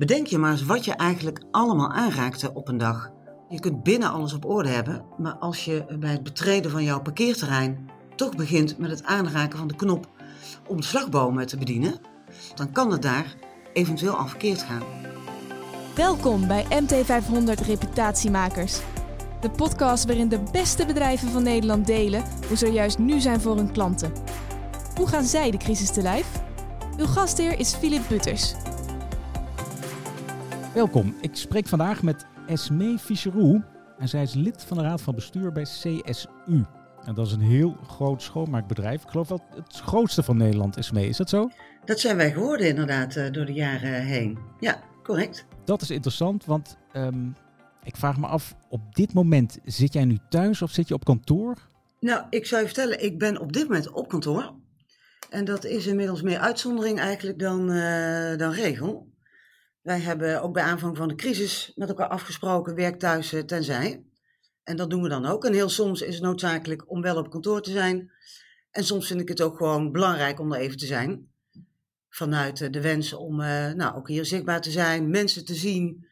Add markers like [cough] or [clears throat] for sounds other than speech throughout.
Bedenk je maar eens wat je eigenlijk allemaal aanraakte op een dag. Je kunt binnen alles op orde hebben, maar als je bij het betreden van jouw parkeerterrein toch begint met het aanraken van de knop om slagbomen te bedienen, dan kan het daar eventueel al verkeerd gaan. Welkom bij MT500 Reputatiemakers. De podcast waarin de beste bedrijven van Nederland delen hoe ze juist nu zijn voor hun klanten. Hoe gaan zij de crisis te lijf? Uw gastheer is Philip Butters. Welkom, ik spreek vandaag met Esme Fischeroe en zij is lid van de raad van bestuur bij CSU. En dat is een heel groot schoonmaakbedrijf. Ik geloof wel het grootste van Nederland, Esme. Is dat zo? Dat zijn wij geworden inderdaad eh, door de jaren heen. Ja, correct. Dat is interessant, want ehm, ik vraag me af, op dit moment zit jij nu thuis of zit je op kantoor? Nou, ik zou je vertellen, ik ben op dit moment op kantoor. En dat is inmiddels meer uitzondering eigenlijk dan, eh, dan regel. Wij hebben ook bij aanvang van de crisis met elkaar afgesproken, werk thuis eh, tenzij. En dat doen we dan ook. En heel soms is het noodzakelijk om wel op kantoor te zijn. En soms vind ik het ook gewoon belangrijk om er even te zijn. Vanuit eh, de wens om uh, nou, ook hier zichtbaar te zijn, mensen te zien.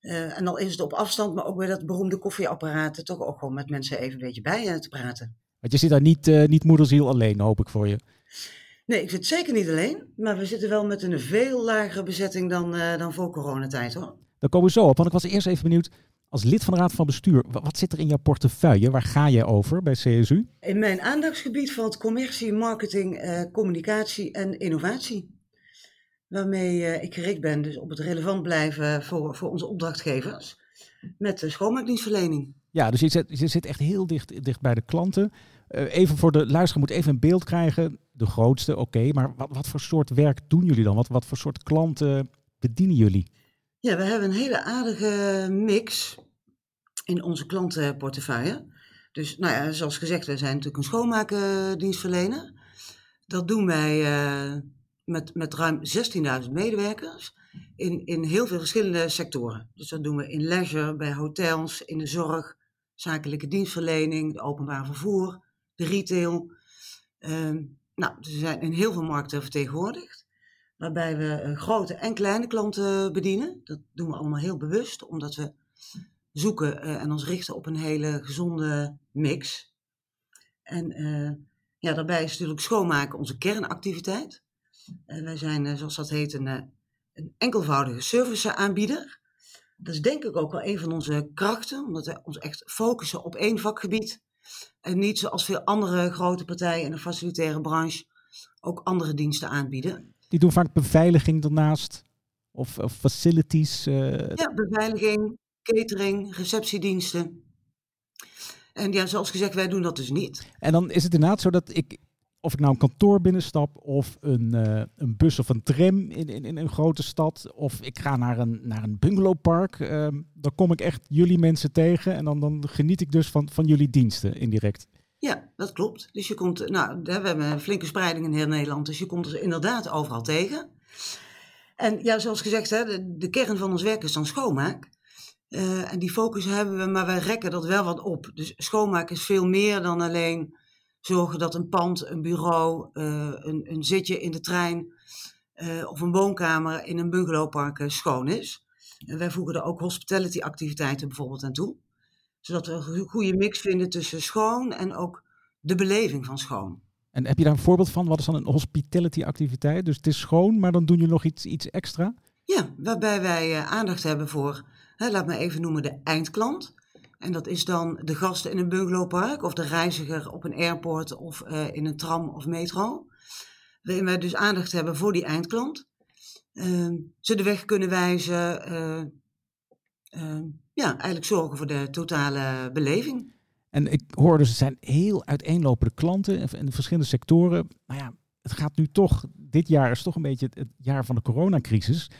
En al is het op afstand, maar ook bij dat beroemde koffieapparaat, toch ook gewoon met mensen even een beetje bij te praten. Want je zit daar niet, niet moederziel alleen, hoop ik voor je. Nee, ik zit zeker niet alleen, maar we zitten wel met een veel lagere bezetting dan, uh, dan voor coronatijd hoor. Daar komen we zo op, want ik was eerst even benieuwd, als lid van de Raad van Bestuur, wat zit er in jouw portefeuille? Waar ga je over bij CSU? In mijn aandachtsgebied valt commercie, marketing, uh, communicatie en innovatie. Waarmee uh, ik gericht ben dus op het relevant blijven voor, voor onze opdrachtgevers met de schoonmaakdienstverlening. Ja, dus je zit, je zit echt heel dicht, dicht bij de klanten. Even voor de luisteraar moet even een beeld krijgen. De grootste, oké, maar wat, wat voor soort werk doen jullie dan? Wat, wat voor soort klanten bedienen jullie? Ja, we hebben een hele aardige mix in onze klantenportefeuille. Dus nou ja, zoals gezegd, we zijn natuurlijk een schoonmaakdienstverlener. Dat doen wij uh, met, met ruim 16.000 medewerkers in, in heel veel verschillende sectoren. Dus dat doen we in leisure, bij hotels, in de zorg, zakelijke dienstverlening, openbaar vervoer, de retail. Uh, nou, dus we zijn in heel veel markten vertegenwoordigd. Waarbij we grote en kleine klanten bedienen. Dat doen we allemaal heel bewust, omdat we zoeken uh, en ons richten op een hele gezonde mix. En uh, ja, daarbij is natuurlijk schoonmaken onze kernactiviteit. Wij zijn, zoals dat heet, een, een enkelvoudige serviceaanbieder. Dat is denk ik ook wel een van onze krachten, omdat we ons echt focussen op één vakgebied. En niet zoals veel andere grote partijen in de facilitaire branche ook andere diensten aanbieden. Die doen vaak beveiliging daarnaast of, of facilities. Uh... Ja, beveiliging, catering, receptiediensten. En ja, zoals gezegd, wij doen dat dus niet. En dan is het inderdaad zo dat ik, of ik nou een kantoor binnenstap of een, uh, een bus of een tram in, in, in een grote stad, of ik ga naar een, naar een bungalowpark, uh, dan kom ik echt jullie mensen tegen en dan, dan geniet ik dus van, van jullie diensten indirect. Ja, dat klopt. Dus je komt, nou, we hebben een flinke spreiding in heel Nederland, dus je komt er inderdaad overal tegen. En ja, zoals gezegd, hè, de, kern van ons werk is dan schoonmaak. Uh, en die focus hebben we, maar wij rekken dat wel wat op. Dus schoonmaak is veel meer dan alleen zorgen dat een pand, een bureau, uh, een, een zitje in de trein uh, of een woonkamer in een bungalowpark schoon is. En wij voegen er ook hospitality activiteiten bijvoorbeeld aan toe zodat we een goede mix vinden tussen schoon en ook de beleving van schoon. En heb je daar een voorbeeld van? Wat is dan een hospitality activiteit? Dus het is schoon, maar dan doen jullie nog iets, iets extra? Ja, waarbij wij aandacht hebben voor, hè, laat me even noemen, de eindklant. En dat is dan de gasten in een bungalowpark of de reiziger op een airport of uh, in een tram of metro. Waarin wij dus aandacht hebben voor die eindklant. Uh, ze de weg kunnen wijzen, uh, ja, eigenlijk zorgen voor de totale beleving. En ik hoor dus, het zijn heel uiteenlopende klanten in de verschillende sectoren. Nou ja, het gaat nu toch, dit jaar is toch een beetje het, jaar van de coronacrisis.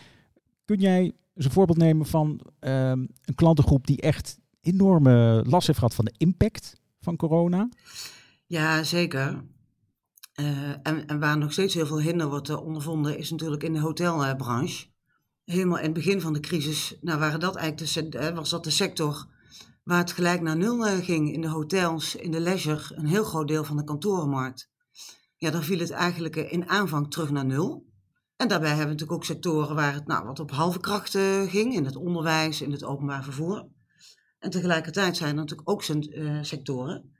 Kun jij eens een voorbeeld nemen van um, een klantengroep die echt enorme last heeft gehad van de impact van corona? Ja, zeker. Uh, en, waar nog steeds heel veel hinder wordt uh, ondervonden, is natuurlijk in de hotelbranche helemaal in het begin van de crisis, nou waren dat eigenlijk de, was dat de sector waar het gelijk naar nul eh, ging. In de hotels, in de leisure, een heel groot deel van de kantorenmarkt. Ja, dan viel het eigenlijk in aanvang terug naar nul. En daarbij hebben we natuurlijk ook sectoren waar het nou, wat op halve kracht eh, ging, in het onderwijs, in het openbaar vervoer. En tegelijkertijd zijn er natuurlijk ook uh, sectoren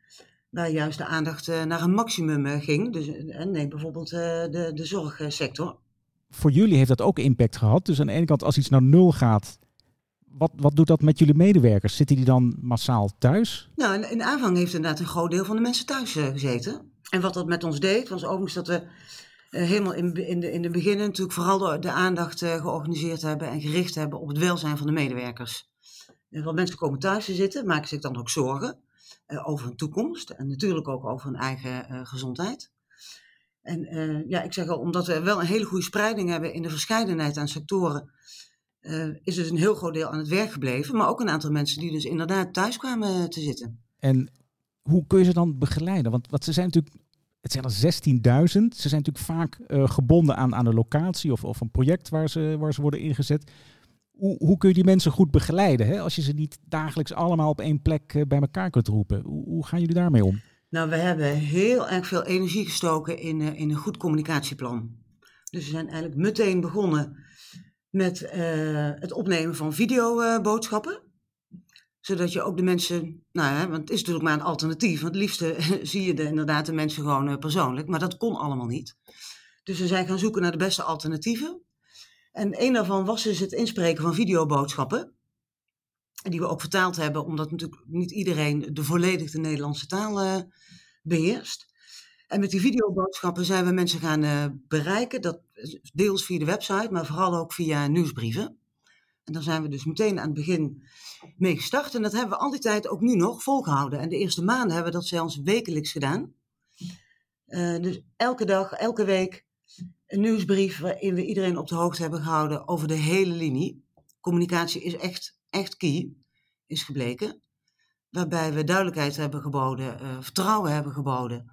waar juist de aandacht uh, naar een maximum ging. Dus neem bijvoorbeeld de, de zorgsector. Voor jullie heeft dat ook impact gehad. Dus aan de ene kant, als iets naar nul gaat, wat, wat doet dat met jullie medewerkers? Zitten die dan massaal thuis? Nou, in, in aanvang heeft inderdaad een groot deel van de mensen thuis gezeten. En wat dat met ons deed, was overigens dat we uh, helemaal in, in, de, in de beginnen natuurlijk vooral de, de aandacht uh, georganiseerd hebben en gericht hebben op het welzijn van de medewerkers. Want mensen komen thuis te zitten, maken zich dan ook zorgen over hun toekomst en natuurlijk ook over hun eigen gezondheid. En ja, ik zeg al, omdat we wel een hele goede spreiding hebben in de verscheidenheid aan sectoren, is dus een heel groot deel aan het werk gebleven. Maar ook een aantal mensen die dus inderdaad thuis kwamen te zitten. En hoe kun je ze dan begeleiden? Want wat ze zijn natuurlijk het zijn er 16.000. Ze zijn natuurlijk vaak gebonden aan, aan een locatie of, of een project waar ze, waar ze worden ingezet. Hoe, hoe kun je die mensen goed begeleiden hè? als je ze niet dagelijks allemaal op één plek uh, bij elkaar kunt roepen? Hoe, hoe, gaan jullie daarmee om? Nou, we hebben heel erg veel energie gestoken in, uh, in een goed communicatieplan. Dus we zijn eigenlijk meteen begonnen met het opnemen van videoboodschappen zodat je ook de mensen, nou ja, want het is natuurlijk maar een alternatief. Want het liefste [laughs] zie je de, inderdaad de mensen gewoon persoonlijk. Maar dat kon allemaal niet. Dus we zijn gaan zoeken naar de beste alternatieven. En een daarvan was dus het inspreken van videoboodschappen. Die we ook vertaald hebben, omdat natuurlijk niet iedereen de volledige Nederlandse taal uh, beheerst. En met die videoboodschappen zijn we mensen gaan uh, bereiken. Dat deels via de website, maar vooral ook via nieuwsbrieven. En daar zijn we dus meteen aan het begin mee gestart. En dat hebben we al die tijd ook nu nog volgehouden. En de eerste maanden hebben we dat zelfs wekelijks gedaan. Uh, dus elke dag, elke week een nieuwsbrief waarin we iedereen op de hoogte hebben gehouden over de hele linie. Communicatie is echt, echt key, is gebleken. Waarbij we duidelijkheid hebben geboden, uh, vertrouwen hebben geboden.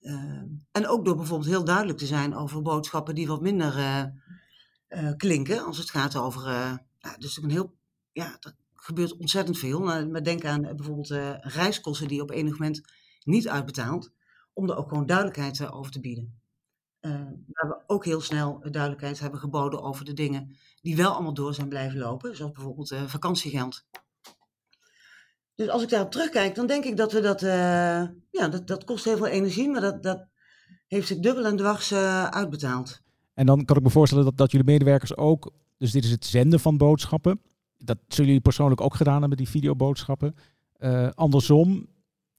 Uh, en ook door bijvoorbeeld heel duidelijk te zijn over boodschappen die wat minder klinken. Als het gaat over ja, dus een heel, ja, er gebeurt ontzettend veel. Nou, maar denk aan eh, bijvoorbeeld reiskosten die op enig moment niet uitbetaalt. Om er ook gewoon duidelijkheid over te bieden. Uh, waar we ook heel snel duidelijkheid hebben geboden over de dingen die wel allemaal door zijn blijven lopen. Zoals bijvoorbeeld vakantiegeld. Dus als ik daarop terugkijk, dan denk ik dat we dat, ja, dat, dat kost heel veel energie, maar dat, dat heeft zich dubbel en dwars uitbetaald. En dan kan ik me voorstellen dat, dat jullie medewerkers ook dus dit is het zenden van boodschappen. Dat zullen jullie persoonlijk ook gedaan hebben, die videoboodschappen. Uh, andersom,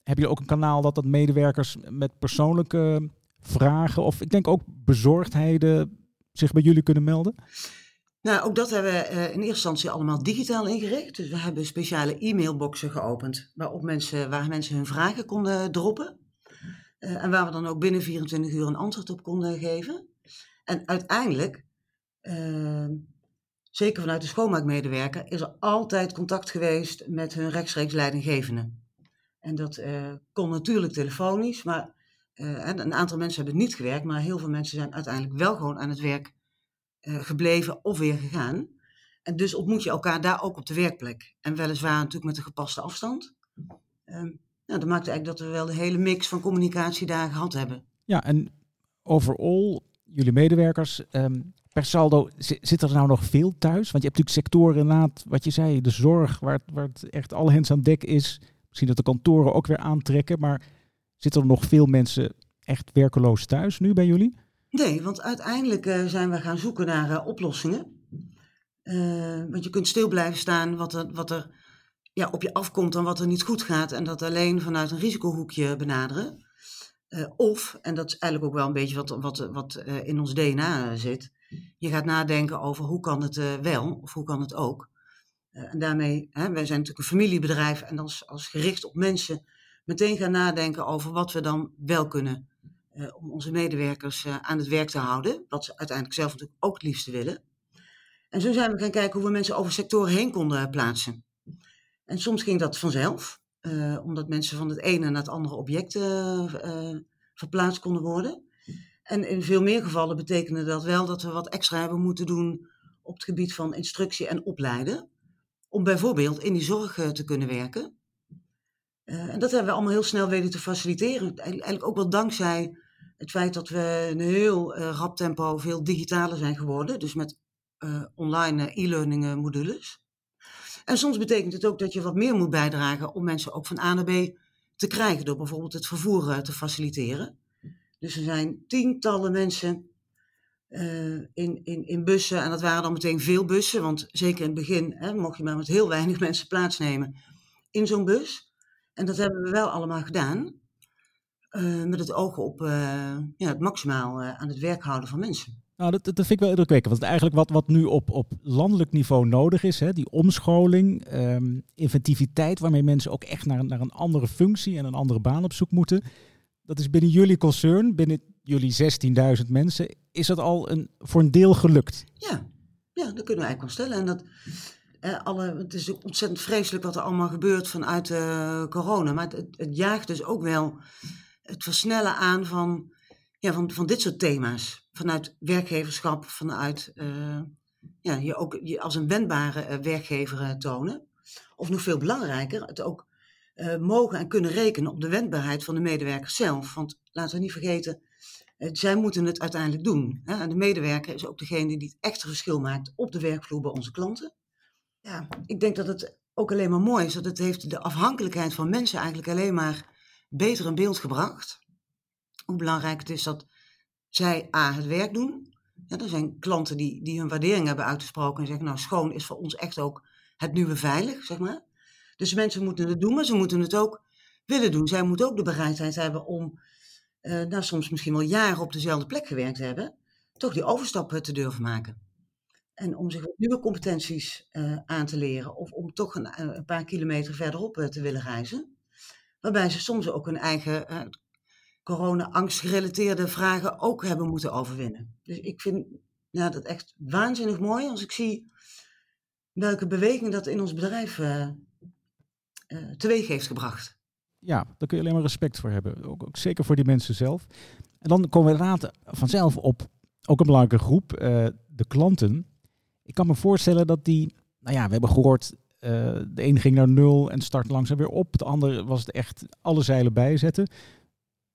heb je ook een kanaal dat dat medewerkers met persoonlijke vragen of ik denk ook bezorgdheden zich bij jullie kunnen melden? Nou, ook dat hebben we uh, in eerste instantie allemaal digitaal ingericht. Dus we hebben speciale e-mailboxen geopend waarop mensen, waar mensen hun vragen konden droppen. Uh, en waar we dan ook binnen 24 uur een antwoord op konden geven. En uiteindelijk zeker vanuit de schoonmaakmedewerker, is er altijd contact geweest met hun rechtstreeks leidinggevende. En dat uh, kon natuurlijk telefonisch, maar uh, een aantal mensen hebben niet gewerkt, maar heel veel mensen zijn uiteindelijk wel gewoon aan het werk uh, gebleven of weer gegaan. En dus ontmoet je elkaar daar ook op de werkplek. En weliswaar natuurlijk met een gepaste afstand. Um, nou, dat maakt eigenlijk dat we wel de hele mix van communicatie daar gehad hebben. Ja, en overal, jullie medewerkers, um, per saldo, zit er nou nog veel thuis? Want je hebt natuurlijk sectoren inderdaad, wat je zei, de zorg, waar, waar het echt alle hens aan dek is. Misschien dat de kantoren ook weer aantrekken, maar zitten er nog veel mensen echt werkeloos thuis nu bij jullie? Nee, want uiteindelijk uh, zijn we gaan zoeken naar uh, oplossingen. Uh, want je kunt stil blijven staan wat er, wat er ja, op je afkomt en wat er niet goed gaat. En dat alleen vanuit een risicohoekje benaderen. of, en dat is eigenlijk ook wel een beetje wat, wat, wat in ons DNA zit. Je gaat nadenken over hoe kan het wel of hoe kan het ook. En daarmee, hè, wij zijn natuurlijk een familiebedrijf en als gericht op mensen meteen gaan nadenken over wat we dan wel kunnen uh, om onze medewerkers aan het werk te houden. Wat ze uiteindelijk zelf natuurlijk ook het liefste willen. En zo zijn we gaan kijken hoe we mensen over sectoren heen konden plaatsen. En soms ging dat vanzelf, omdat mensen van het ene naar het andere object verplaatst konden worden. En in veel meer gevallen betekende dat wel dat we wat extra hebben moeten doen op het gebied van instructie en opleiden. Om bijvoorbeeld in die zorg eh, te kunnen werken. Uh, en dat hebben we allemaal heel snel weten te faciliteren. Eigenlijk ook wel dankzij Het feit dat we een heel uh, rap tempo veel digitaler zijn geworden. Dus met uh, online e-learning modules. En soms betekent het ook dat je wat meer moet bijdragen om mensen ook van A naar B te krijgen. Door bijvoorbeeld het vervoer te faciliteren. Dus er zijn tientallen mensen in, in, in bussen. En dat waren dan meteen veel bussen. Want zeker in het begin hè, mocht je maar met heel weinig [laughs] mensen plaatsnemen in zo'n bus. En dat hebben we wel allemaal gedaan. Uh, met het oog op uh, ja, het maximaal aan het werk houden van mensen. Nou, dat, dat vind ik wel indrukwekkend. Want eigenlijk wat, wat nu op, op landelijk niveau nodig is, hè, die omscholing, um, inventiviteit, waarmee mensen ook echt naar, naar een andere functie en een andere baan op zoek moeten. Dat is binnen jullie concern, binnen jullie 16.000 mensen, is dat al een, voor een deel gelukt? Ja, ja dat kunnen we eigenlijk wel stellen. En dat, eh, alle, het is ontzettend vreselijk wat er allemaal gebeurt vanuit uh, corona. Maar het, het, jaagt dus ook wel het versnellen aan van, ja, van, van dit soort thema's. Vanuit werkgeverschap, vanuit uh, ja, je ook je als een wendbare werkgever tonen. Of nog veel belangrijker, het ook mogen en kunnen rekenen op de wendbaarheid van de medewerkers zelf. Want laten we niet vergeten, eh, zij moeten het uiteindelijk doen. En de medewerker is ook degene die het echte verschil maakt op de werkvloer bij onze klanten. Ja, ik denk dat het ook alleen maar mooi is. Dat het heeft de afhankelijkheid van mensen eigenlijk alleen maar beter in beeld gebracht. Hoe belangrijk het is dat zij A, het werk doen. Ja, er zijn klanten die, die hun waardering hebben uitgesproken en zeggen, nou schoon is voor ons echt ook het nieuwe veilig, zeg maar. Dus mensen moeten het doen, maar ze moeten het ook willen doen. Zij moeten ook de bereidheid hebben om uh, nou soms misschien wel jaren op dezelfde plek gewerkt hebben, toch die overstap te durven maken. En om zich nieuwe competenties uh, aan te leren of om toch een, eh, een paar kilometer verderop uh, te willen reizen. Waarbij ze soms ook hun eigen corona-angst gerelateerde vragen ook hebben moeten overwinnen. Dus ik vind nou, dat echt waanzinnig mooi als ik zie welke beweging dat in ons bedrijf teweeg heeft gebracht ja, daar kun je alleen maar respect voor hebben. Ook, zeker voor die mensen zelf. En dan komen we inderdaad vanzelf op ook een belangrijke groep, de klanten. Ik kan me voorstellen dat die, nou ja, we hebben gehoord, uh, de een ging naar nul en start langzaam weer op. De ander was het echt alle zeilen bijzetten.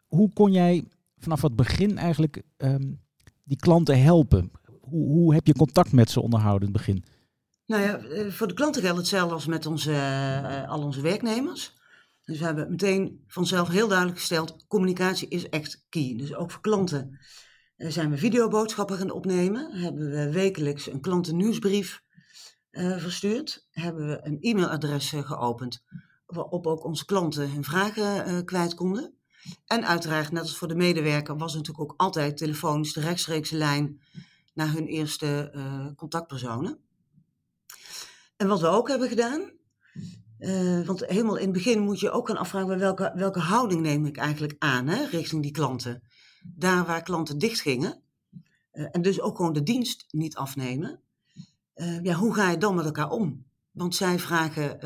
Hoe kon jij vanaf het begin eigenlijk um, die klanten helpen? Hoe, hoe heb je contact met ze onderhouden in het begin? Nou ja, eh, voor de klanten geldt hetzelfde als met onze, uh, al onze werknemers. Dus we hebben meteen vanzelf heel duidelijk gesteld, communicatie is echt key. Dus ook voor klanten zijn we videoboodschappen gaan opnemen. Hebben we wekelijks een klantennieuwsbrief uh, verstuurd. Hebben we een e-mailadres uh, geopend waarop ook onze klanten hun vragen kwijt konden. En uiteraard, net als voor de medewerker, was natuurlijk ook altijd telefonisch de rechtstreekse lijn naar hun eerste contactpersonen. En wat we ook hebben gedaan, uh, want helemaal in het begin moet je ook gaan afvragen welke, welke houding neem ik eigenlijk aan hè, richting die klanten. Daar waar klanten dicht gingen uh, en dus ook gewoon de dienst niet afnemen. Uh, ja, hoe ga je dan met elkaar om? Want zij vragen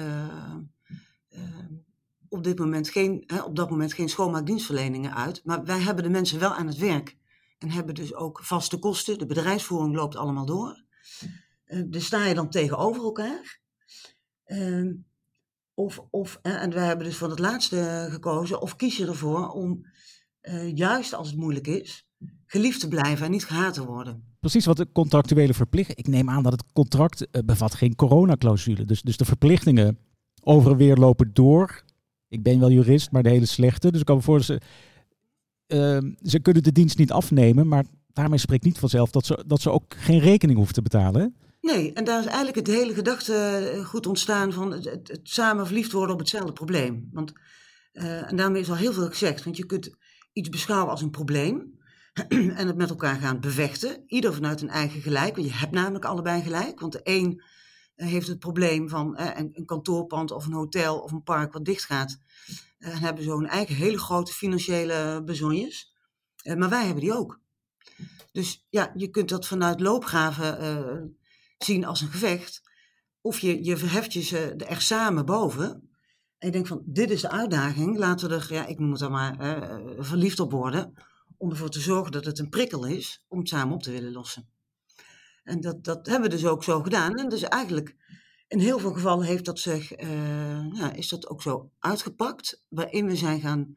op, dit moment geen, hè, op dat moment geen schoonmaakdienstverleningen uit. Maar wij hebben de mensen wel aan het werk. En hebben dus ook vaste kosten. De bedrijfsvoering loopt allemaal door. dus sta je dan tegenover elkaar. Of, of, en wij hebben dus voor het laatste gekozen, of kies je ervoor om uh, juist als het moeilijk is, geliefd te blijven en niet gehaat te worden. Precies wat de contractuele verplichting. Ik neem aan dat het contract uh, bevat geen coronaclausule. Dus, dus de verplichtingen over en weer lopen door. Ik ben wel jurist, maar de hele slechte. Dus ik kan me voorstellen, uh, ze kunnen de dienst niet afnemen, maar daarmee spreekt niet vanzelf dat ze, dat ze ook geen rekening hoeven te betalen. Nee, en daar is eigenlijk het hele gedachtegoed eh, ontstaan van het, het, samen verliefd worden op hetzelfde probleem. Want, uh, en daarmee is al heel veel gezegd, want je kunt iets beschouwen als een probleem [clears throat] en het met elkaar gaan bevechten. Ieder vanuit een eigen gelijk, want je hebt namelijk allebei gelijk. Want de een uh, heeft het probleem van uh, een, kantoorpand of een hotel of een park wat dicht gaat. en hebben zo een eigen hele grote financiële bezonjes. maar wij hebben die ook. Dus ja, je kunt dat vanuit loopgraven zien als een gevecht. Of je, je verheft je ze er samen boven. Je denkt van, dit is de uitdaging. Laten we er, ja, ik noem dan maar, uh, verliefd op worden. Om ervoor te zorgen dat het een prikkel is om het samen op te willen lossen. En dat, dat hebben we dus ook zo gedaan. En dus eigenlijk in heel veel gevallen heeft dat zich, uh, ja, is dat ook zo uitgepakt. Waarin we zijn gaan,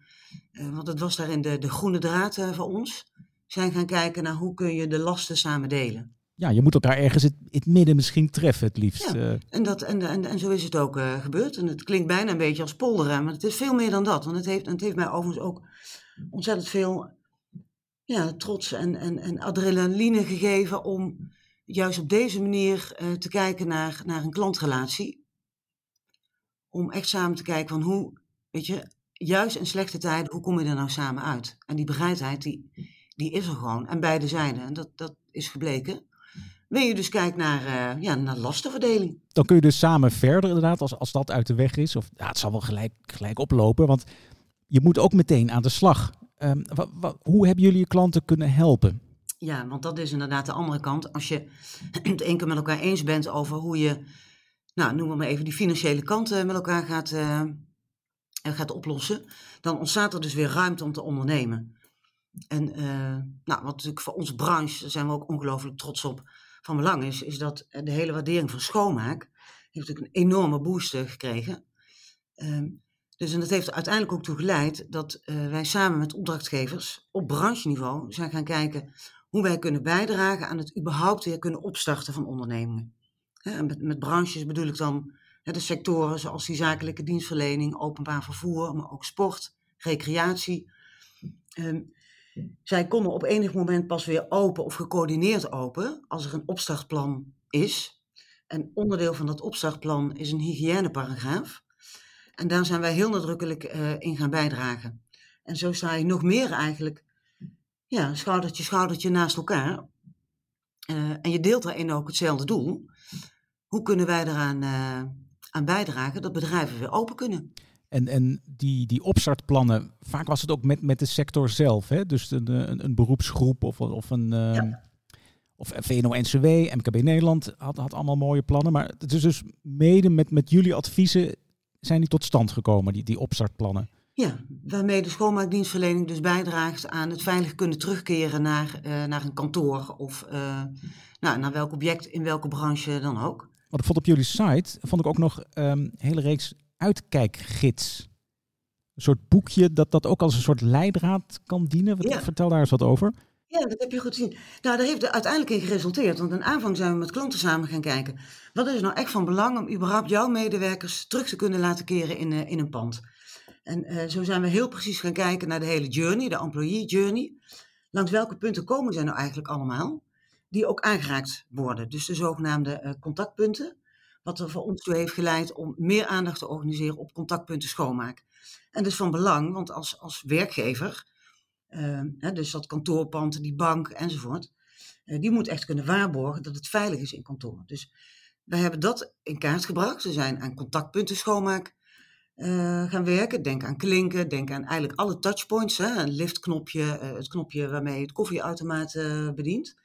uh, want het was daarin de, de groene draad voor ons, zijn gaan kijken naar hoe kun je de lasten samen delen. Ja, je moet elkaar ergens in het midden misschien treffen het liefst. Ja, en, dat, en, en, en zo is het ook gebeurd. En het klinkt bijna een beetje als polderen, maar het is veel meer dan dat. Want het heeft, het heeft mij overigens ook ontzettend veel ja, trots en, en, en adrenaline gegeven om juist op deze manier uh, te kijken naar, naar een klantrelatie. Om echt samen te kijken van hoe, weet je, juist in slechte tijden, hoe kom je er nou samen uit? En die bereidheid, die, die is er gewoon. En beide zijden. En dat, dat is gebleken. Wil je dus kijkt naar, uh, ja, naar lastenverdeling. Dan kun je dus samen verder inderdaad, als, als dat uit de weg is. Of ja, het zal wel gelijk, gelijk oplopen, want je moet ook meteen aan de slag. Um, hoe hebben jullie je klanten kunnen helpen? Ja, want dat is inderdaad de andere kant. Als je [clears throat] het één keer met elkaar eens bent over hoe je, nou, noem maar even, die financiële kanten met elkaar gaat, uh, gaat oplossen, dan ontstaat er dus weer ruimte om te ondernemen. En uh, nou, wat natuurlijk voor onze branche, daar zijn we ook ongelooflijk trots op, van belang is, is dat de hele waardering van schoonmaak heeft natuurlijk een enorme boost gekregen. Uh, dus en dat heeft uiteindelijk ook toe geleid dat uh, wij samen met opdrachtgevers op brancheniveau zijn gaan kijken hoe wij kunnen bijdragen aan het überhaupt weer kunnen opstarten van ondernemingen. En met, met branches bedoel ik dan de sectoren zoals die zakelijke dienstverlening, openbaar vervoer, maar ook sport, recreatie. Um, zij konden op enig moment pas weer open of gecoördineerd open als er een opstartplan is. En onderdeel van dat opstartplan is een hygiëneparagraaf. En daar zijn wij heel nadrukkelijk uh, in gaan bijdragen. En zo sta je nog meer eigenlijk ja, schoudertje, schoudertje naast elkaar. Uh, en je deelt daarin ook hetzelfde doel. Hoe kunnen wij eraan uh, aan bijdragen dat bedrijven weer open kunnen? En, en die, die opstartplannen, vaak was het ook met, met de sector zelf. Hè? Dus een, een, een beroepsgroep of, of een. Uh, ja. Of VNO-NCW, MKB Nederland had, had allemaal mooie plannen. Maar het is dus mede met, met jullie adviezen zijn die tot stand gekomen, die, die opstartplannen. Ja, waarmee de schoonmaakdienstverlening dus bijdraagt aan het veilig kunnen terugkeren naar, uh, naar een kantoor of uh, nou, naar welk object in welke branche dan ook. Wat ik vond op jullie site, vond ik ook nog een um, hele reeks uitkijkgids. Een soort boekje dat dat ook als een soort leidraad kan dienen. Wat, ja. Vertel daar eens wat over. Ja, dat heb je goed gezien. Nou, daar heeft uiteindelijk in geresulteerd. Want in aanvang zijn we met klanten samen gaan kijken. Wat is nou echt van belang om überhaupt jouw medewerkers terug te kunnen laten keren in, uh, in een pand? En uh, zo zijn we heel precies gaan kijken naar de hele journey, de employee journey. Langs welke punten komen zij nou eigenlijk allemaal? Die ook aangeraakt worden. Dus de zogenaamde uh, contactpunten. Wat er voor ons toe heeft geleid om meer aandacht te organiseren op contactpunten schoonmaak. En dat is van belang, want als, als werkgever, hè, dus dat kantoorpand, die bank enzovoort, die moet echt kunnen waarborgen dat het veilig is in kantoor. Dus wij hebben dat in kaart gebracht. We zijn aan contactpunten schoonmaak uh, gaan werken. Denk aan klinken, denk aan eigenlijk alle touchpoints. Hè? Een liftknopje, uh, het knopje waarmee je het koffieautomaat bedient.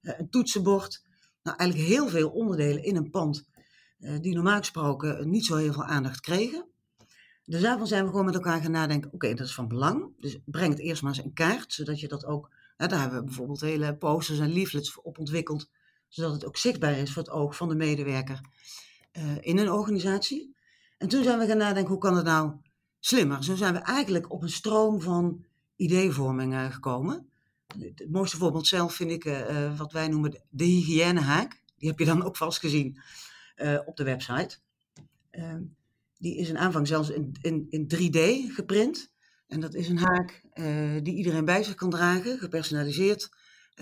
een toetsenbord. Nou, eigenlijk heel veel onderdelen in een pand die normaal gesproken niet zo heel veel aandacht kregen. Dus daarvan zijn we gewoon met elkaar gaan nadenken, oké, dat is van belang. Dus breng het eerst maar eens in kaart, zodat je dat ook... Daar hebben we bijvoorbeeld hele posters en leaflets op ontwikkeld, zodat het ook zichtbaar is voor het oog van de medewerker in een organisatie. En toen zijn we gaan nadenken, hoe kan het nou slimmer? Zo zijn we eigenlijk op een stroom van ideevorming uh, gekomen. Het mooiste voorbeeld zelf vind ik wat wij noemen de hygiënehaak. Die heb je dan ook vast gezien uh, op de website. Ehm, die is in aanvang zelfs in, in, in 3D geprint. En dat is een haak die iedereen bij zich kan dragen, gepersonaliseerd.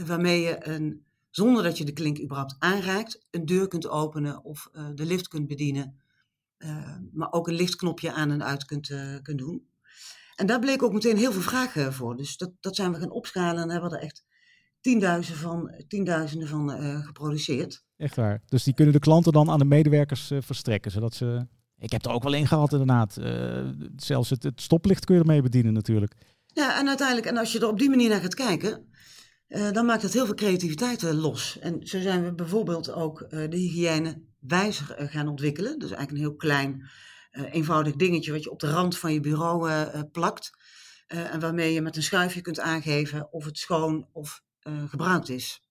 waarmee je een, zonder dat je de klink überhaupt aanraakt, een deur kunt openen of de lift kunt bedienen uh, maar ook een lichtknopje aan en uit kunt, kunt doen. En daar bleek ook meteen heel veel vragen voor. Dus dat, dat zijn we gaan opschalen en hebben er echt tienduizenden van, tienduizenden van geproduceerd. Echt waar. Dus die kunnen de klanten dan aan de medewerkers verstrekken, zodat ze... Ik heb er ook wel in gehad inderdaad. zelfs het, het stoplicht kun je ermee bedienen natuurlijk. Ja, en uiteindelijk, en als je er op die manier naar gaat kijken, uh, dan maakt dat heel veel creativiteit los. En zo zijn we bijvoorbeeld ook de hygiëne wijzer gaan ontwikkelen. Dus eigenlijk een heel klein, eenvoudig dingetje wat je op de rand van je bureau plakt. en waarmee je met een schuifje kunt aangeven of het schoon of gebruikt is.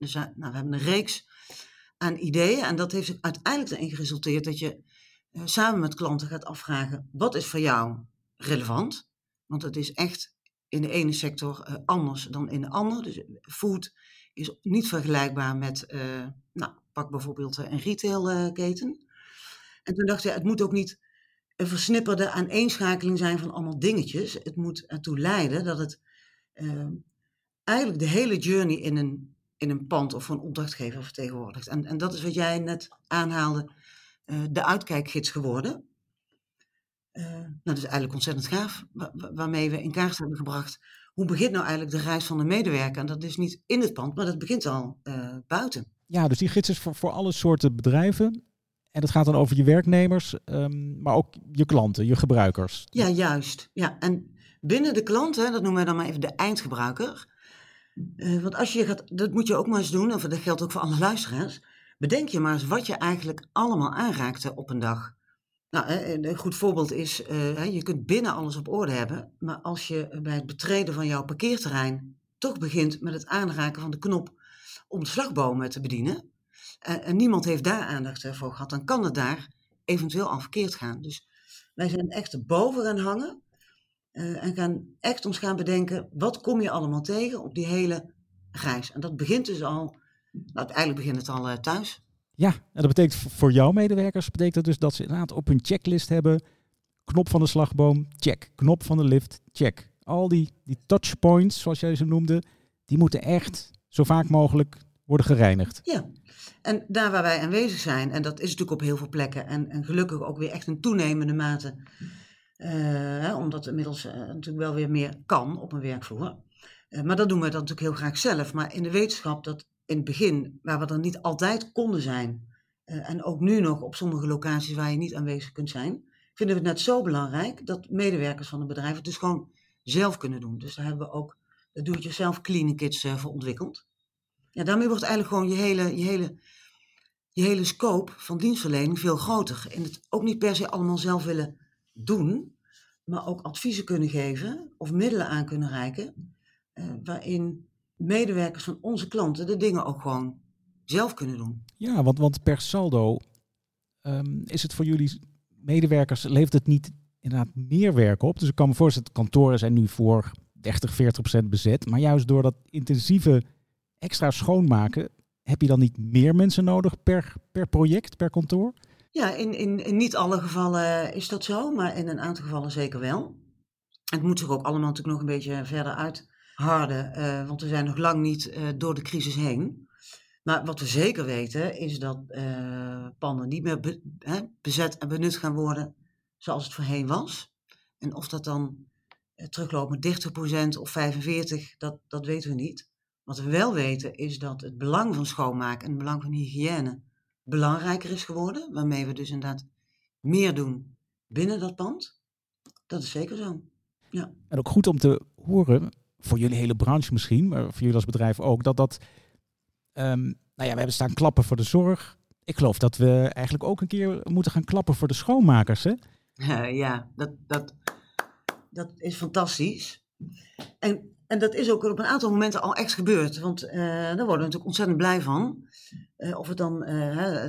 Dus nou, we hebben een reeks aan ideeën. En dat heeft er uiteindelijk erin geresulteerd dat je eh, samen met klanten gaat afvragen: wat is voor jou relevant? Want het is echt in de ene sector eh, anders dan in de andere. Dus food is niet vergelijkbaar met, eh, nou, pak bijvoorbeeld een retailketen. en toen dacht je, het moet ook niet een versnipperde aaneenschakeling zijn van allemaal dingetjes. Het moet ertoe leiden dat het eigenlijk de hele journey in een, in een pand of een opdrachtgever vertegenwoordigt. En, en dat is wat jij net aanhaalde, uh, de uitkijkgids geworden. Uh, nou, dat is eigenlijk ontzettend gaaf, waarmee we in kaart hebben gebracht. Hoe begint nou eigenlijk de reis van de medewerker? En dat is niet in het pand, maar dat begint al uh, buiten. Ja, dus die gids is voor, voor alle soorten bedrijven. En dat gaat dan over je werknemers, um, maar ook je klanten, je gebruikers. Ja, juist. Ja, en binnen de klanten, dat noemen we dan maar even de eindgebruiker, uh, want als je gaat, dat moet je ook maar eens doen, en dat geldt ook voor alle luisteraars. Bedenk je maar eens wat je eigenlijk allemaal aanraakte op een dag. Nou, een goed voorbeeld is, uh, je kunt binnen alles op orde hebben, maar als je bij het betreden van jouw parkeerterrein toch begint met het aanraken van de knop om de slagbomen te bedienen, uh, en niemand heeft daar aandacht voor gehad, dan kan het daar eventueel al verkeerd gaan. Dus wij zijn echt boven gaan hangen uh, en gaan echt ons gaan bedenken, wat kom je allemaal tegen op die hele reis? En dat begint dus al, nou eigenlijk begint het al uh, thuis. Ja, en dat betekent voor jouw medewerkers, betekent dat dus dat ze inderdaad op hun checklist hebben, knop van de slagboom, check. Knop van de lift, check. Al die, die touchpoints, zoals jij ze noemde, die moeten echt zo vaak mogelijk worden gereinigd. Ja, en daar waar wij aanwezig zijn, en dat is natuurlijk op heel veel plekken, en, en gelukkig ook weer echt een toenemende mate uh, omdat inmiddels uh, natuurlijk wel weer meer kan op een werkvloer. Uh, maar dat doen we dan natuurlijk heel graag zelf. Maar in de wetenschap dat in het begin, waar we er niet altijd konden zijn, en ook nu nog op sommige locaties waar je niet aanwezig kunt zijn, vinden we het net zo belangrijk dat medewerkers van een bedrijf het dus gewoon zelf kunnen doen. Dus daar hebben we ook de do-it-yourself cleaning kits voor ontwikkeld. Ja, daarmee wordt eigenlijk gewoon je hele, je hele, je hele scope van dienstverlening veel groter. En het ook niet per se allemaal zelf willen doen, maar ook adviezen kunnen geven of middelen aan kunnen reiken, uh, waarin medewerkers van onze klanten de dingen ook gewoon zelf kunnen doen. Ja, want, want per saldo um, is het voor jullie medewerkers, levert het niet inderdaad meer werk op? Dus ik kan me voorstellen, kantoren zijn nu voor 30, 40 procent bezet, maar juist door dat intensieve extra schoonmaken, heb je dan niet meer mensen nodig per, per project, per kantoor? Ja, in, in, niet alle gevallen is dat zo, maar in een aantal gevallen zeker wel. Het moet zich ook allemaal natuurlijk nog een beetje verder uitharden, uh, want we zijn nog lang niet uh, door de crisis heen. Maar wat we zeker weten is dat uh, panden niet meer hè, bezet en benut gaan worden zoals het voorheen was. En of dat dan terugloopt met 30% of 45%, dat, dat weten we niet. Wat we wel weten is dat het belang van schoonmaken en het belang van hygiëne belangrijker is geworden, waarmee we dus inderdaad meer doen binnen dat pand. Dat is zeker zo. Ja. En ook goed om te horen, voor jullie hele branche misschien, maar voor jullie als bedrijf ook, dat dat. Um, nou ja, we hebben staan klappen voor de zorg. Ik geloof dat we eigenlijk ook een keer moeten gaan klappen voor de schoonmakers. Hè? Uh, [laughs] ja, dat, dat, dat is fantastisch. En en dat is ook op een aantal momenten al echt gebeurd. Want uh, daar worden we natuurlijk ontzettend blij van. Uh, of het dan uh,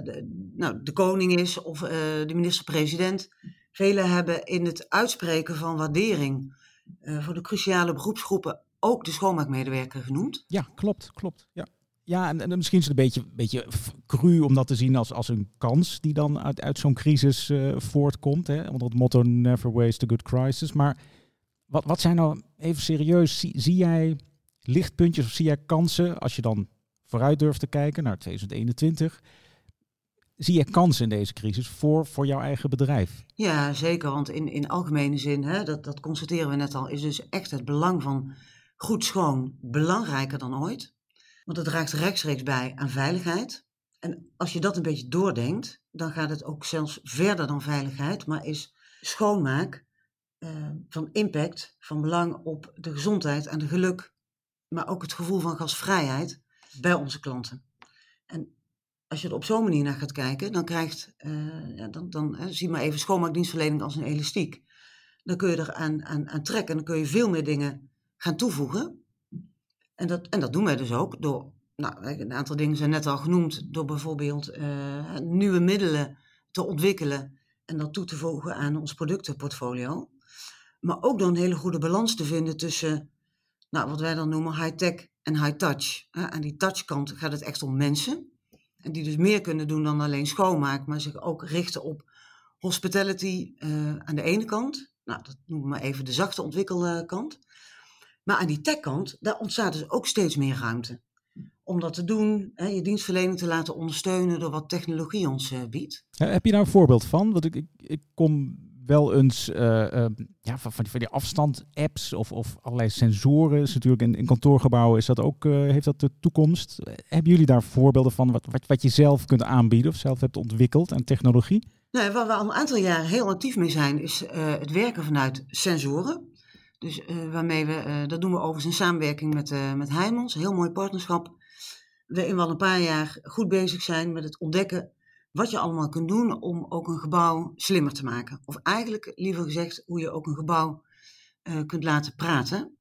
de, nou, de koning is of de minister-president. Velen hebben in het uitspreken van waardering voor de cruciale beroepsgroepen ook de schoonmaakmedewerker genoemd. Ja, klopt, klopt. Ja. Ja, en, en misschien is het een beetje, beetje cru om dat te zien als, als een kans die dan uit, uit zo'n crisis voortkomt. Hè, onder het motto Never Waste a Good Crisis. Maar wat, wat zijn nou, even serieus, zie, jij lichtpuntjes of zie jij kansen als je dan vooruit durft te kijken naar 2021? Zie je kansen in deze crisis voor, voor jouw eigen bedrijf? Ja, zeker. Want in, in algemene zin, hè, dat, dat constateren we net al, is dus echt het belang van goed schoon belangrijker dan ooit. Want het draagt rechtstreeks bij aan veiligheid. En als je dat een beetje doordenkt, dan gaat het ook zelfs verder dan veiligheid, maar is schoonmaak uh, van impact, van belang op de gezondheid en de geluk, maar ook het gevoel van gasvrijheid bij onze klanten. En als je er op zo'n manier naar gaat kijken, dan krijgt, uh, ja, dan, dan hè, zie maar even schoonmaakdienstverlening als een elastiek. Dan kun je er aan, aan, aan trekken en dan kun je veel meer dingen gaan toevoegen. En dat, en dat doen wij dus ook door nou, een aantal dingen zijn net al genoemd, door bijvoorbeeld eh, nieuwe middelen te ontwikkelen en dat toe te voegen aan ons productenportfolio. Maar ook door een hele goede balans te vinden tussen nou, wat wij dan noemen high-tech en high-touch. Aan die touchkant gaat het echt om mensen. En die dus meer kunnen doen dan alleen schoonmaken, maar zich ook richten op hospitality uh, aan de ene kant. Nou, dat noemen we maar even de zachte ontwikkelkant. Maar aan die techkant, daar ontstaat dus ook steeds meer ruimte. Om dat te doen, hè, je dienstverlening te laten ondersteunen door wat technologie ons uh, biedt. heb je daar een voorbeeld van? Want ik, ik kom wel eens uh, uh, ja, van, van, die afstand-apps of, of allerlei sensoren. Is natuurlijk in, kantoorgebouwen is dat ook, uh, heeft dat de toekomst. Hebben jullie daar voorbeelden van wat, wat, wat je zelf kunt aanbieden of zelf hebt ontwikkeld aan technologie? Nou, waar we al een aantal jaar heel actief mee zijn, is het werken vanuit sensoren. Dus waarmee we, dat doen we overigens in samenwerking met, met Heijmans, een heel mooi partnerschap. We in wel een paar jaar goed bezig zijn met het ontdekken wat je allemaal kunt doen om ook een gebouw slimmer te maken. Of eigenlijk liever gezegd hoe je ook een gebouw uh, kunt laten praten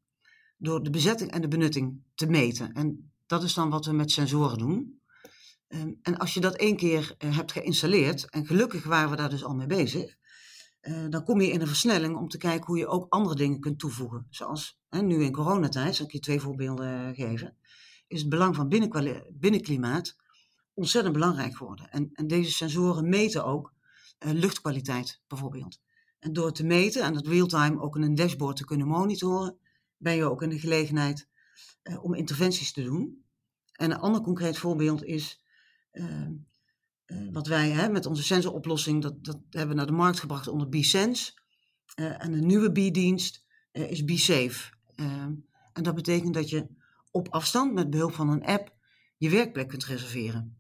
door de bezetting en de benutting te meten. En dat is dan wat we met sensoren doen. Um, en als je dat één keer uh, hebt geïnstalleerd, en gelukkig waren we daar dus al mee bezig, uh, dan kom je in een versnelling om te kijken hoe je ook andere dingen kunt toevoegen. Zoals hè, nu in coronatijd, zal ik je twee voorbeelden geven, is het belang van binnenklimaat ontzettend belangrijk geworden. En, en deze sensoren meten ook uh, luchtkwaliteit bijvoorbeeld. En door te meten en dat real-time ook in een dashboard te kunnen monitoren, ben je ook in de gelegenheid uh, om interventies te doen. En een ander concreet voorbeeld is uh, wat wij hè, met onze sensoroplossing, dat, dat hebben we naar de markt gebracht onder B-Sense. en een nieuwe B-dienst is B-Safe. en dat betekent dat je op afstand met behulp van een app je werkplek kunt reserveren.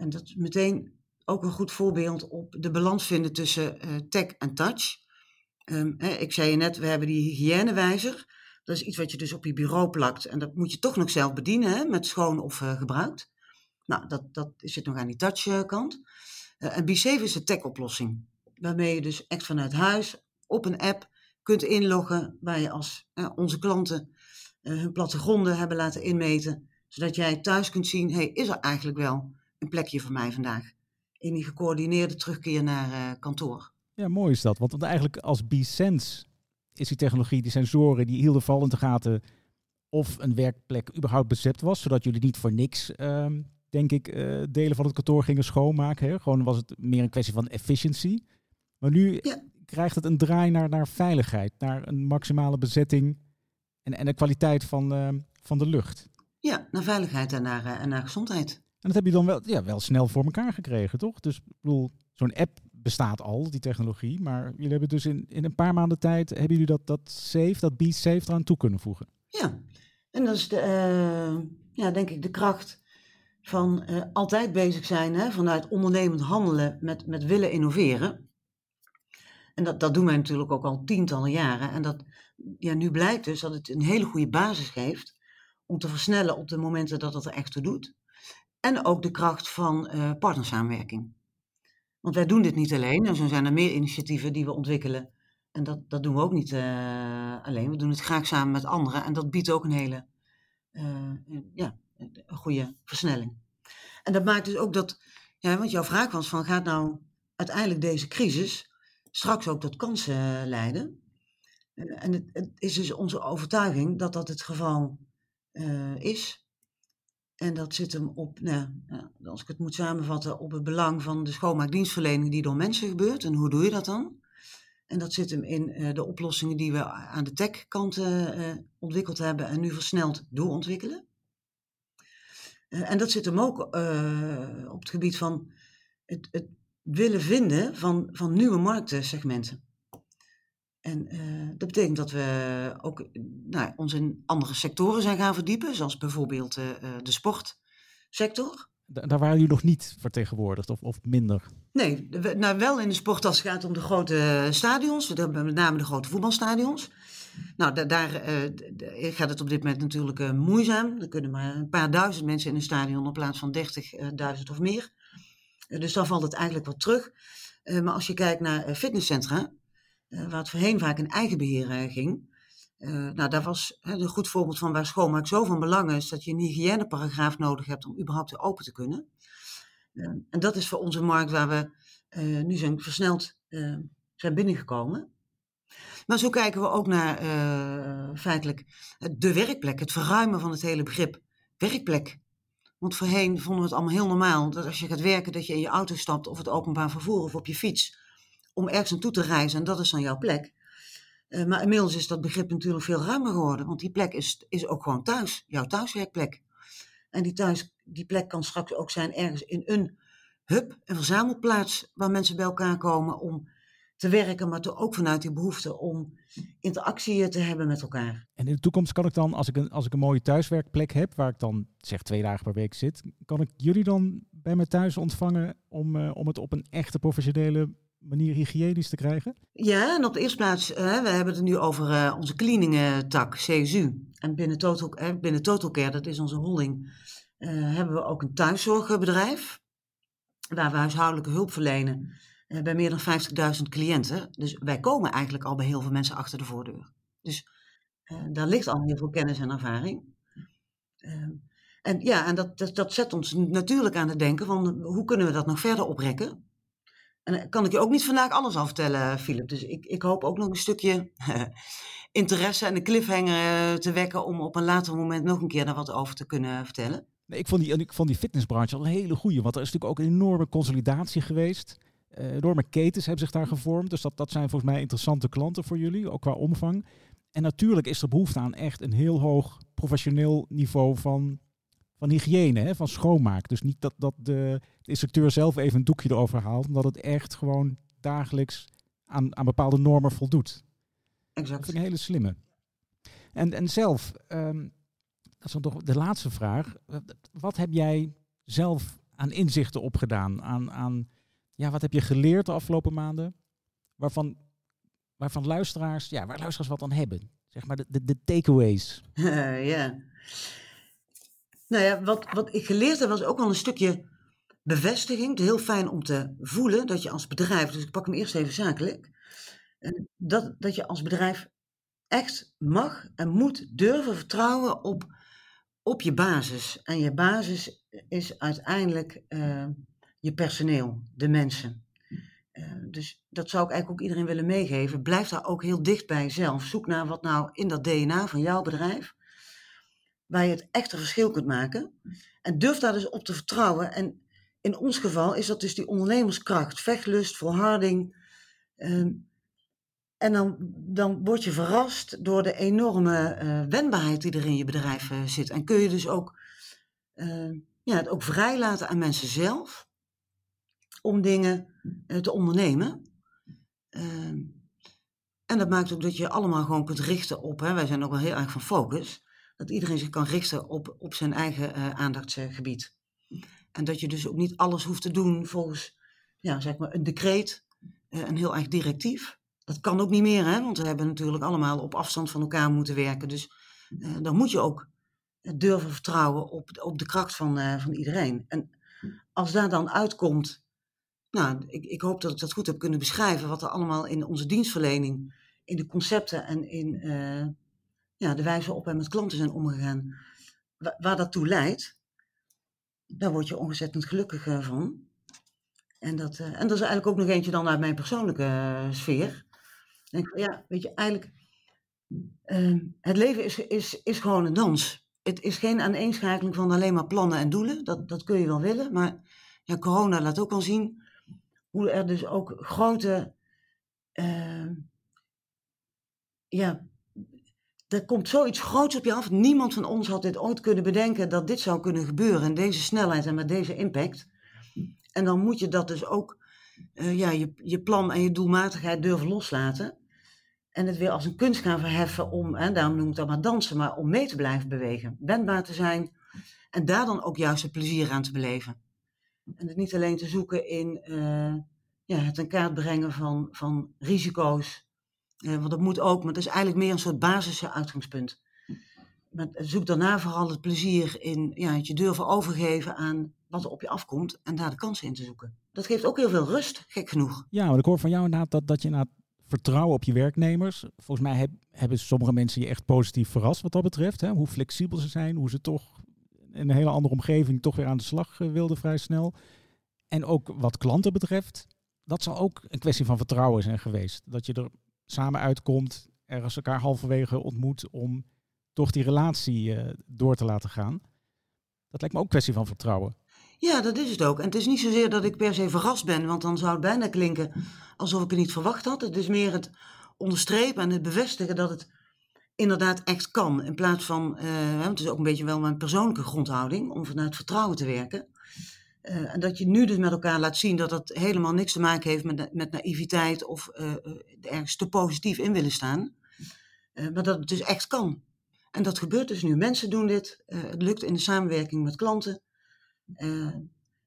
En dat is meteen ook een goed voorbeeld op de balans vinden tussen uh, tech en touch. Um, hè, ik zei je net, we hebben die hygiënewijzer. Dat is iets wat je dus op je bureau plakt. En dat moet je toch nog zelf bedienen, hè, met schoon of uh, gebruikt. Nou, dat, dat zit nog aan die touchkant. Uh, en B7 is de tech-oplossing. Waarmee je dus echt vanuit huis op een app kunt inloggen. Waar je als onze klanten hun plattegronden hebben laten inmeten. Zodat jij thuis kunt zien, hey, is er eigenlijk wel een plekje voor mij vandaag. In die gecoördineerde terugkeer naar uh, kantoor. Ja, mooi is dat. Want, eigenlijk als B-Sense is die technologie, die sensoren, die hielden vooral in de gaten of een werkplek überhaupt bezet was. Zodat jullie niet voor niks, um, denk ik, uh, delen van het kantoor gingen schoonmaken. Hè? Gewoon was het meer een kwestie van efficiëntie. Maar nu ja. krijgt het een draai naar, naar veiligheid, naar een maximale bezetting en, en de kwaliteit van, uh, van de lucht. Ja, naar veiligheid en naar, en naar gezondheid. En dat heb je dan wel, ja, wel snel voor elkaar gekregen, toch? Dus ik bedoel, zo'n app bestaat al, die technologie. Maar jullie hebben dus in, in een paar maanden tijd, hebben jullie dat, dat Safe, dat Be Safe eraan toe kunnen voegen? Ja, en dat is de, uh, ja, denk ik de kracht van uh, altijd bezig zijn hè, vanuit ondernemend handelen met, met willen innoveren. En dat, dat doen wij natuurlijk ook al tientallen jaren. En dat, ja, nu blijkt dus dat het een hele goede basis geeft om te versnellen op de momenten dat het er echt toe doet. En ook de kracht van uh, partnersamenwerking. Want wij doen dit niet alleen. En zo zijn er meer initiatieven die we ontwikkelen. En dat, dat doen we ook niet uh, alleen. We doen het graag samen met anderen. En dat biedt ook een hele uh, ja, een goede versnelling. En dat maakt dus ook dat, ja, want jouw vraag was van gaat nou uiteindelijk deze crisis straks ook tot kansen leiden? En het, het is dus onze overtuiging dat dat het geval is. En dat zit hem op, nou, als ik het moet samenvatten, op het belang van de schoonmaakdienstverlening die door mensen gebeurt. En hoe doe je dat dan? En dat zit hem in uh, de oplossingen die we aan de tech-kant uh, ontwikkeld hebben en nu versneld doorontwikkelen. En dat zit hem ook op het gebied van het, het, willen vinden van, van nieuwe marktsegmenten. En uh, dat betekent dat we ook nou, ons in andere sectoren zijn gaan verdiepen, zoals bijvoorbeeld uh, de sportsector. Daar waren jullie nog niet vertegenwoordigd of, of minder? Nee, nou, wel in de sport als het gaat om de grote stadions, met name de grote voetbalstadions. Nou, da daar uh, gaat het op dit moment natuurlijk moeizaam. Er kunnen maar een paar duizend mensen in een stadion in plaats van 30.000 of meer. dus dan valt het eigenlijk wat terug. maar als je kijkt naar fitnesscentra, waar het voorheen vaak in eigen beheer uh, ging, Uh, nou, daar was een goed voorbeeld van waar schoonmaak zo van belang is dat je een hygiëneparagraaf nodig hebt om überhaupt open te kunnen. En dat is voor onze markt waar we nu zijn versneld zijn binnengekomen. Maar zo kijken we ook naar feitelijk de werkplek, het verruimen van het hele begrip werkplek. Want voorheen vonden we het allemaal heel normaal dat als je gaat werken, dat je in je auto stapt of het openbaar vervoer of op je fiets om ergens naartoe te reizen en dat is dan jouw plek. Uh, maar inmiddels is dat begrip natuurlijk veel ruimer geworden, want die plek is, is ook gewoon thuis, jouw thuiswerkplek. En die, thuis, die plek kan straks ook zijn ergens in een hub, een verzamelplaats waar mensen bij elkaar komen om te werken, maar toch ook vanuit die behoefte om interactie te hebben met elkaar. En in de toekomst kan ik dan, als ik een, als ik een mooie thuiswerkplek heb, waar ik dan zeg twee dagen per week zit, kan ik jullie dan bij me thuis ontvangen om, uh, om het op een echte professionele manier hygiënisch te krijgen? Ja, en op de eerste plaats, uh, we hebben het nu over uh, onze cleaning-tak, CSU. En binnen Total, binnen Total Care, dat is onze holding, hebben we ook een thuiszorgbedrijf. Waar we huishoudelijke hulp verlenen bij meer dan 50.000 cliënten. Dus wij komen eigenlijk al bij heel veel mensen achter de voordeur. Dus daar ligt al heel veel kennis en ervaring. Ehm, en ja, en dat, dat, dat zet ons natuurlijk aan het denken van hoe kunnen we dat nog verder oprekken? En daar kan ik je ook niet vandaag alles al vertellen, Philip. Dus ik, ik hoop ook nog een stukje [laughs] interesse en een cliffhanger eh, te wekken om op een later moment nog een keer daar wat over te kunnen vertellen. Nee, ik, vond die, ik vond die fitnessbranche al een hele goede, want er is natuurlijk ook een enorme consolidatie geweest. Uh, enorme ketens hebben zich daar gevormd. Dus dat, dat zijn volgens mij interessante klanten voor jullie, ook qua omvang. En natuurlijk is er behoefte aan echt een heel hoog professioneel niveau van van hygiëne, hè, van schoonmaak. Dus niet dat, dat de, de, instructeur zelf even een doekje erover haalt, omdat het echt gewoon dagelijks aan, aan bepaalde normen voldoet. Exact. Dat vind ik een hele slimme. En, en zelf, um, dat is dan toch de laatste vraag. Wat heb jij zelf aan inzichten opgedaan? Aan, aan, ja, wat heb je geleerd de afgelopen maanden? Waarvan, waarvan luisteraars, ja, waar luisteraars wat aan hebben? Zeg maar de, de, de takeaways. [laughs] ja. Nou ja, wat, wat ik geleerd heb was ook wel een stukje bevestiging. Het heel fijn om te voelen dat je als bedrijf, dus ik pak hem eerst even zakelijk, dat, dat je als bedrijf echt mag en moet durven vertrouwen op, op je basis. En je basis is uiteindelijk uh, je personeel, de mensen. Uh, dus dat zou ik eigenlijk ook iedereen willen meegeven. Blijf daar ook heel dicht bij jezelf. Zoek naar wat nou in dat DNA van jouw bedrijf waar je het echte verschil kunt maken. En durf daar dus op te vertrouwen. En in ons geval is dat dus die ondernemerskracht, vechtlust, volharding. Ehm, en dan, dan word je verrast door de enorme uh, wendbaarheid die er in je bedrijf uh, zit. En kun je dus ook, uh, ja, het ook vrijlaten aan mensen zelf om dingen te ondernemen. Ehm, en dat maakt ook dat je allemaal gewoon kunt richten op, hè, wij zijn ook wel heel erg van focus dat iedereen zich kan richten op, op zijn eigen uh, aandachtsgebied. En dat je dus ook niet alles hoeft te doen volgens ja, zeg maar een decreet, uh, een heel erg directief. Dat kan ook niet meer, hè? want we hebben natuurlijk allemaal op afstand van elkaar moeten werken. Dus uh, dan moet je ook durven vertrouwen op, op de kracht van, van iedereen. En als daar dan uitkomt, nou, ik, ik hoop dat ik dat goed heb kunnen beschrijven, wat er allemaal in onze dienstverlening, in de concepten en in ja, de wijze waarop wij met klanten zijn omgegaan, waar, dat toe leidt, daar word je ontzettend gelukkig uh, van. En dat, uh, en dat is eigenlijk ook nog eentje dan uit mijn persoonlijke uh, sfeer. Denk, ja, weet je, eigenlijk, ehm, het leven is, is, is gewoon een dans. Het is geen aaneenschakeling van alleen maar plannen en doelen. Dat, dat kun je wel willen, maar ja, corona laat ook wel zien hoe er dus ook grote ehm, ja, er komt zoiets groots op je af. Niemand van ons had dit ooit kunnen bedenken dat dit zou kunnen gebeuren. In deze snelheid en met deze impact. En dan moet je dat dus ook, uh, ja, je, je plan en je doelmatigheid durven loslaten. En het weer als een kunst gaan verheffen om, en daarom noem ik dat maar dansen, maar om mee te blijven bewegen. Wendbaar te zijn. En daar dan ook juist het plezier aan te beleven. En het niet alleen te zoeken in uh, ja, het in kaart brengen van, van risico's uh, want dat moet ook, maar dat is eigenlijk meer een soort basisuitgangspunt. Maar zoek daarna vooral het plezier in ja, het je durven overgeven aan wat er op je afkomt en daar de kansen in te zoeken. Dat geeft ook heel veel rust, gek genoeg. Ja, want ik hoor van jou inderdaad dat, dat je inderdaad vertrouwen op je werknemers. Volgens mij hebben sommige mensen je echt positief verrast wat dat betreft. Hè? Hoe flexibel ze zijn, hoe ze toch in een hele andere omgeving toch weer aan de slag eh, wilden vrij snel. En ook wat klanten betreft, dat zal ook een kwestie van vertrouwen zijn geweest. Dat je er samen uitkomt, ergens elkaar halverwege ontmoet om toch die relatie uh, door te laten gaan. Dat lijkt me ook een kwestie van vertrouwen. Ja, dat is het ook. En het is niet zozeer dat ik per se verrast ben, want dan zou het bijna klinken alsof ik het niet verwacht had. Het is meer het onderstrepen en het bevestigen dat het inderdaad echt kan. In plaats van, uh, het is ook een beetje wel mijn persoonlijke grondhouding om vanuit vertrouwen te werken. En dat je nu dus met elkaar laat zien dat dat helemaal niks te maken heeft met, met naïviteit of uh, ergens te positief in willen staan. maar dat het dus echt kan. En dat gebeurt dus nu. Mensen doen dit. het lukt in de samenwerking met klanten.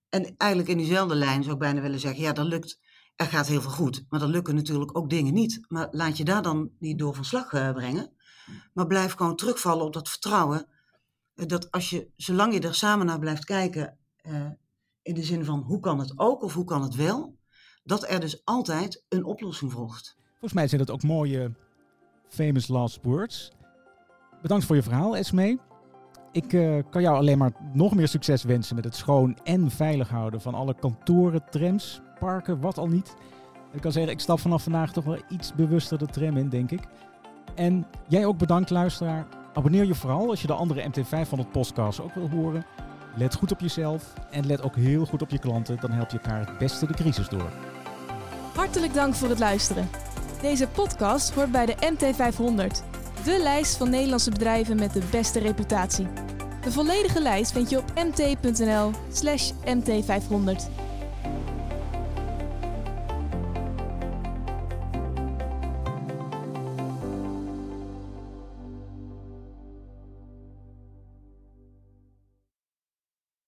en eigenlijk in diezelfde lijn zou ik bijna willen zeggen, ja, dat lukt. Er gaat heel veel goed, maar er lukken natuurlijk ook dingen niet. Maar laat je daar dan niet door van slag brengen. Maar blijf gewoon terugvallen op dat vertrouwen. Dat als je, zolang je er samen naar blijft kijken in de zin van hoe kan het ook of hoe kan het wel, dat er dus altijd een oplossing volgt. Volgens mij zijn dat ook mooie famous last words. Bedankt voor je verhaal, Esme. Ik uh, kan jou alleen maar nog meer succes wensen met het schoon en veilig houden van alle kantoren, trams, parken, wat al niet. Ik kan zeggen, ik stap vanaf vandaag toch wel iets bewuster de tram in, denk ik. En jij ook bedankt, luisteraar. Abonneer je vooral als je de andere MT500 podcasts ook wil horen. Let goed op jezelf en let ook heel goed op je klanten. Dan help je elkaar het beste de crisis door. Hartelijk dank voor het luisteren. Deze podcast hoort bij de MT500, de lijst van Nederlandse bedrijven met de beste reputatie. De volledige lijst vind je op mt.nl/mt500.